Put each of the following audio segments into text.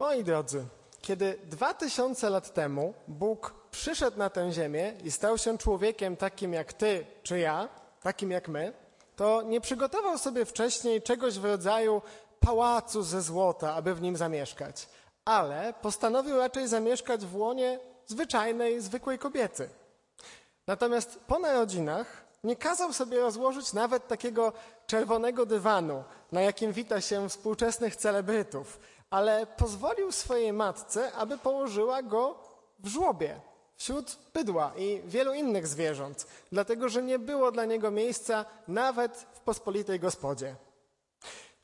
Moi drodzy, kiedy dwa tysiące lat temu Bóg przyszedł na tę ziemię i stał się człowiekiem takim jak ty czy ja, takim jak my, to nie przygotował sobie wcześniej czegoś w rodzaju pałacu ze złota, aby w nim zamieszkać, ale postanowił raczej zamieszkać w łonie zwyczajnej, zwykłej kobiety. Natomiast po narodzinach nie kazał sobie rozłożyć nawet takiego czerwonego dywanu, na jakim wita się współczesnych celebrytów, ale pozwolił swojej matce, aby położyła go w żłobie wśród bydła i wielu innych zwierząt, dlatego że nie było dla niego miejsca nawet w pospolitej gospodzie.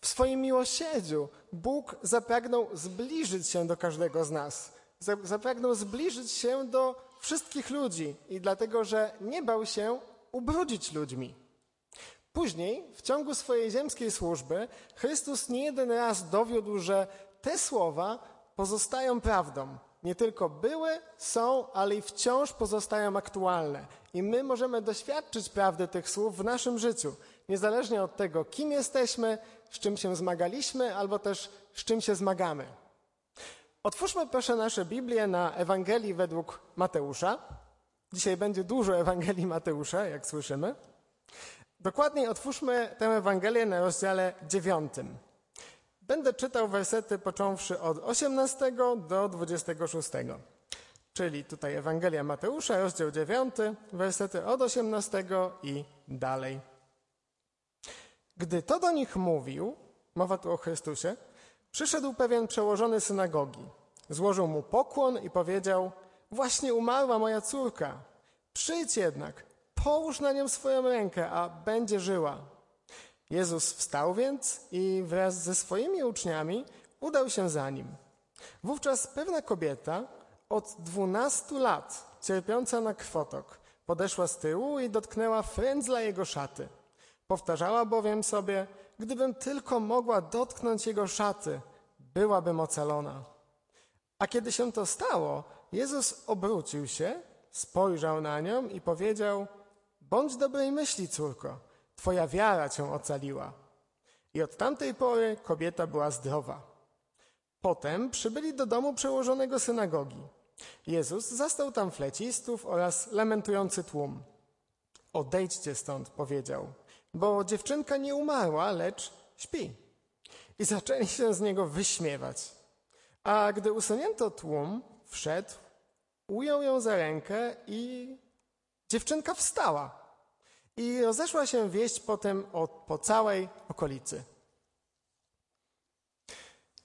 W swoim miłosierdziu Bóg zapragnął zbliżyć się do każdego z nas. Zapragnął zbliżyć się do wszystkich ludzi i dlatego, że nie bał się ubrudzić ludźmi. Później, w ciągu swojej ziemskiej służby, Chrystus nie jeden raz dowiódł, że te słowa pozostają prawdą. Nie tylko były, są, ale i wciąż pozostają aktualne. I my możemy doświadczyć prawdy tych słów w naszym życiu, niezależnie od tego, kim jesteśmy, z czym się zmagaliśmy, albo też z czym się zmagamy. Otwórzmy proszę nasze Biblię na Ewangelii według Mateusza. Dzisiaj będzie dużo Ewangelii Mateusza, jak słyszymy. Dokładniej otwórzmy tę Ewangelię na rozdziale dziewiątym. Będę czytał wersety począwszy od 18 do 26. Czyli tutaj Ewangelia Mateusza, rozdział 9, wersety od 18 i dalej. Gdy to do nich mówił, mowa tu o Chrystusie, przyszedł pewien przełożony synagogi. Złożył mu pokłon i powiedział: Właśnie umarła moja córka. Przyjdź jednak, połóż na nią swoją rękę, a będzie żyła. Jezus wstał więc i wraz ze swoimi uczniami udał się za nim. Wówczas pewna kobieta od dwunastu lat, cierpiąca na krwotok, podeszła z tyłu i dotknęła frędzla jego szaty. Powtarzała bowiem sobie, gdybym tylko mogła dotknąć jego szaty, byłabym ocalona. A kiedy się to stało, Jezus obrócił się, spojrzał na nią i powiedział: Bądź dobrej myśli, córko, twoja wiara cię ocaliła. I od tamtej pory kobieta była zdrowa. Potem przybyli do domu przełożonego synagogi. Jezus zastał tam flecistów oraz lamentujący tłum. Odejdźcie stąd, powiedział bo dziewczynka nie umarła, lecz śpi. I zaczęli się z niego wyśmiewać. A gdy usunięto tłum, wszedł, ujął ją za rękę i dziewczynka wstała. I rozeszła się wieść potem o, po całej okolicy.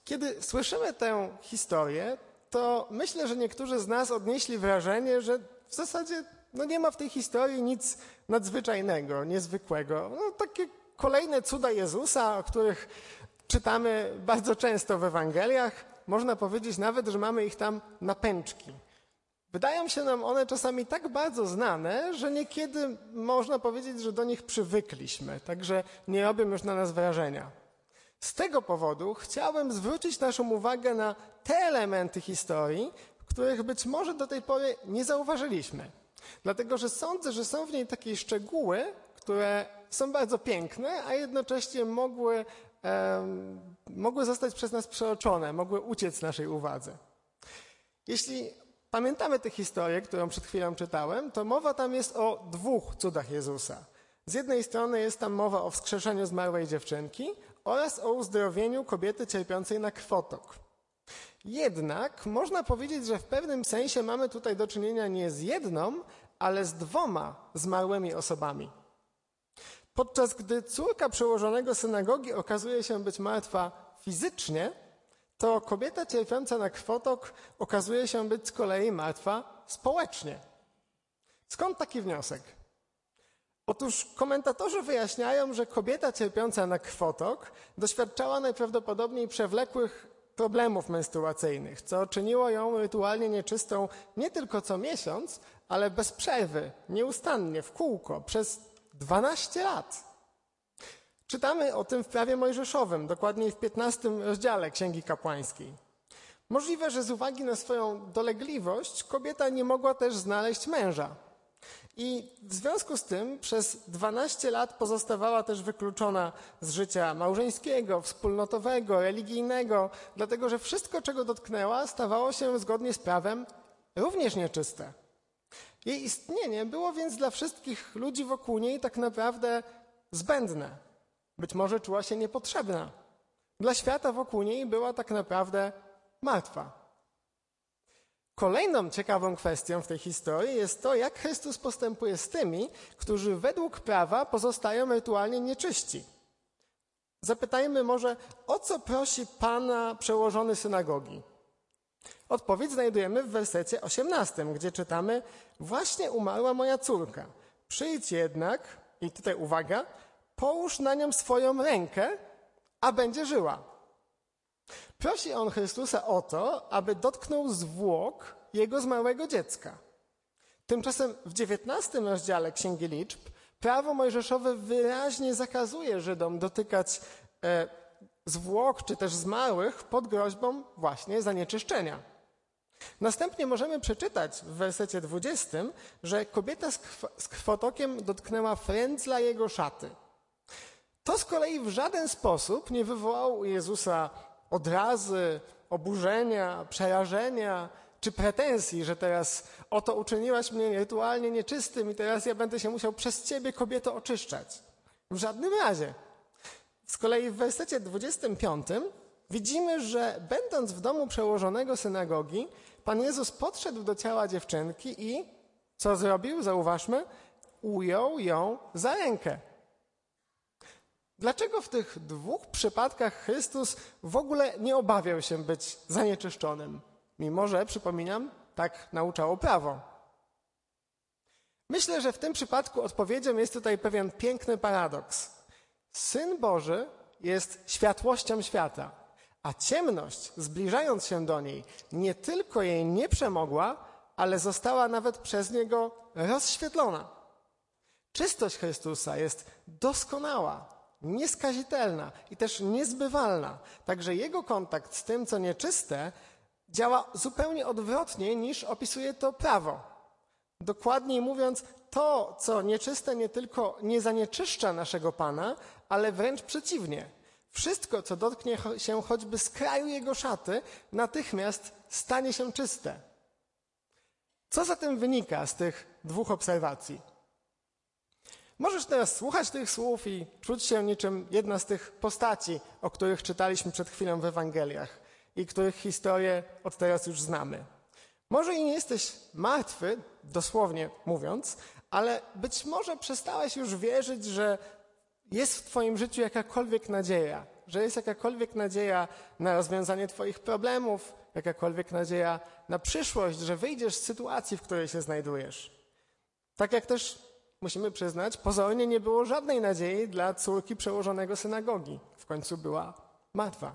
Kiedy słyszymy tę historię, to myślę, że niektórzy z nas odnieśli wrażenie, że w zasadzie no nie ma w tej historii nic nadzwyczajnego, niezwykłego. No, takie kolejne cuda Jezusa, o których czytamy bardzo często w Ewangeliach. Można powiedzieć nawet, że mamy ich tam na pęczki. Wydają się nam one czasami tak bardzo znane, że niekiedy można powiedzieć, że do nich przywykliśmy, także nie robią już na nas wrażenia. Z tego powodu chciałbym zwrócić naszą uwagę na te elementy historii, których być może do tej pory nie zauważyliśmy. Dlatego, że sądzę, że są w niej takie szczegóły, które są bardzo piękne, a jednocześnie mogły, um, mogły zostać przez nas przeoczone, mogły uciec naszej uwadze. Jeśli pamiętamy tę historię, którą przed chwilą czytałem, to mowa tam jest o dwóch cudach Jezusa. Z jednej strony jest tam mowa o wskrzeszeniu zmarłej dziewczynki oraz o uzdrowieniu kobiety cierpiącej na krwotok. Jednak można powiedzieć, że w pewnym sensie mamy tutaj do czynienia nie z jedną, ale z dwoma zmarłymi osobami. Podczas gdy córka przełożonego synagogi okazuje się być martwa fizycznie, to kobieta cierpiąca na krwotok okazuje się być z kolei martwa społecznie. Skąd taki wniosek? Otóż komentatorzy wyjaśniają, że kobieta cierpiąca na krwotok doświadczała najprawdopodobniej przewlekłych problemów menstruacyjnych, co czyniło ją rytualnie nieczystą nie tylko co miesiąc, ale bez przerwy, nieustannie, w kółko, przez 12 lat. Czytamy o tym w prawie mojżeszowym, dokładniej w 15 rozdziale Księgi Kapłańskiej. Możliwe, że z uwagi na swoją dolegliwość kobieta nie mogła też znaleźć męża. I w związku z tym przez 12 lat pozostawała też wykluczona z życia małżeńskiego, wspólnotowego, religijnego, dlatego że wszystko, czego dotknęła, stawało się zgodnie z prawem również nieczyste. Jej istnienie było więc dla wszystkich ludzi wokół niej tak naprawdę zbędne. Być może czuła się niepotrzebna. Dla świata wokół niej była tak naprawdę martwa. Kolejną ciekawą kwestią w tej historii jest to, jak Chrystus postępuje z tymi, którzy według prawa pozostają rytualnie nieczyści. Zapytajmy może, o co prosi Pana przełożony synagogi? Odpowiedź znajdujemy w wersecie 18, gdzie czytamy: Właśnie umarła moja córka. Przyjdź jednak, i tutaj uwaga, połóż na nią swoją rękę, a będzie żyła. Prosi on Chrystusa o to, aby dotknął zwłok jego zmarłego dziecka. Tymczasem w XIX rozdziale Księgi Liczb prawo mojżeszowe wyraźnie zakazuje Żydom dotykać e, zwłok czy też zmarłych pod groźbą właśnie zanieczyszczenia. Następnie możemy przeczytać w wersecie 20, że kobieta z, krw z krwotokiem dotknęła frędzla jego szaty. To z kolei w żaden sposób nie wywołało u Jezusa odrazy, oburzenia, przerażenia czy pretensji, że teraz oto uczyniłaś mnie rytualnie nieczystym i teraz ja będę się musiał przez ciebie, kobieto, oczyszczać. W żadnym razie. Z kolei w wersecie 25 widzimy, że będąc w domu przełożonego synagogi, Pan Jezus podszedł do ciała dziewczynki i co zrobił? Zauważmy, ujął ją za rękę. Dlaczego w tych dwóch przypadkach Chrystus w ogóle nie obawiał się być zanieczyszczonym? Mimo, że, przypominam, tak nauczało prawo. Myślę, że w tym przypadku odpowiedzią jest tutaj pewien piękny paradoks. Syn Boży jest światłością świata, a ciemność, zbliżając się do niej, nie tylko jej nie przemogła, ale została nawet przez niego rozświetlona. Czystość Chrystusa jest doskonała, nieskazitelna i też niezbywalna. Także jego kontakt z tym, co nieczyste, działa zupełnie odwrotnie niż opisuje to prawo. Dokładniej mówiąc, to, co nieczyste, nie tylko nie zanieczyszcza naszego Pana, ale wręcz przeciwnie. Wszystko, co dotknie się choćby z kraju jego szaty, natychmiast stanie się czyste. Co zatem wynika z tych dwóch obserwacji? Możesz teraz słuchać tych słów i czuć się niczym jedna z tych postaci, o których czytaliśmy przed chwilą w Ewangeliach i których historię od teraz już znamy. Może i nie jesteś martwy, dosłownie mówiąc, ale być może przestałeś już wierzyć, że jest w Twoim życiu jakakolwiek nadzieja, że jest jakakolwiek nadzieja na rozwiązanie Twoich problemów, jakakolwiek nadzieja na przyszłość, że wyjdziesz z sytuacji, w której się znajdujesz. Tak jak też musimy przyznać, pozornie nie było żadnej nadziei dla córki przełożonego synagogi. W końcu była martwa.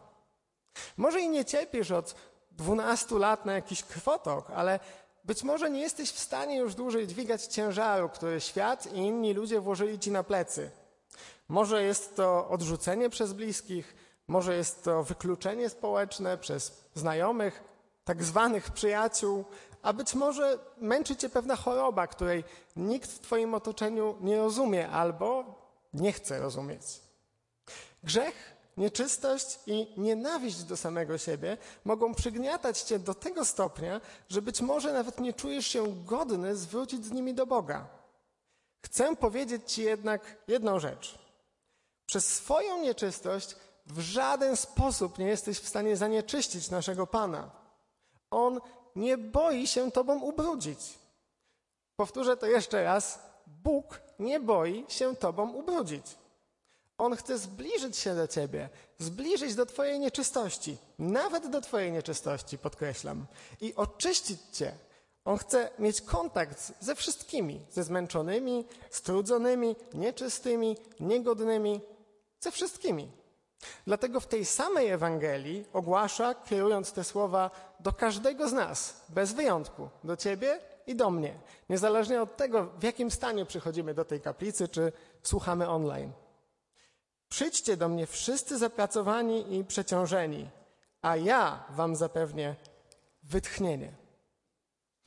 Może i nie cierpisz od 12 lat na jakiś krwotok, ale być może nie jesteś w stanie już dłużej dźwigać ciężaru, który świat i inni ludzie włożyli ci na plecy. Może jest to odrzucenie przez bliskich, może jest to wykluczenie społeczne przez znajomych, tak zwanych przyjaciół, a być może męczy cię pewna choroba, której nikt w twoim otoczeniu nie rozumie albo nie chce rozumieć. Grzech, nieczystość i nienawiść do samego siebie mogą przygniatać cię do tego stopnia, że być może nawet nie czujesz się godny zwrócić z nimi do Boga. Chcę powiedzieć ci jednak jedną rzecz. Przez swoją nieczystość w żaden sposób nie jesteś w stanie zanieczyścić naszego Pana. On nie boi się Tobą ubrudzić. Powtórzę to jeszcze raz. Bóg nie boi się Tobą ubrudzić. On chce zbliżyć się do Ciebie, zbliżyć do Twojej nieczystości, nawet do Twojej nieczystości, podkreślam, i oczyścić Cię. On chce mieć kontakt ze wszystkimi, ze zmęczonymi, strudzonymi, nieczystymi, niegodnymi, ze wszystkimi. Dlatego w tej samej Ewangelii ogłasza, kierując te słowa do każdego z nas, bez wyjątku, do ciebie i do mnie, niezależnie od tego, w jakim stanie przychodzimy do tej kaplicy, czy słuchamy online. Przyjdźcie do mnie wszyscy zapracowani i przeciążeni, a ja wam zapewnię wytchnienie.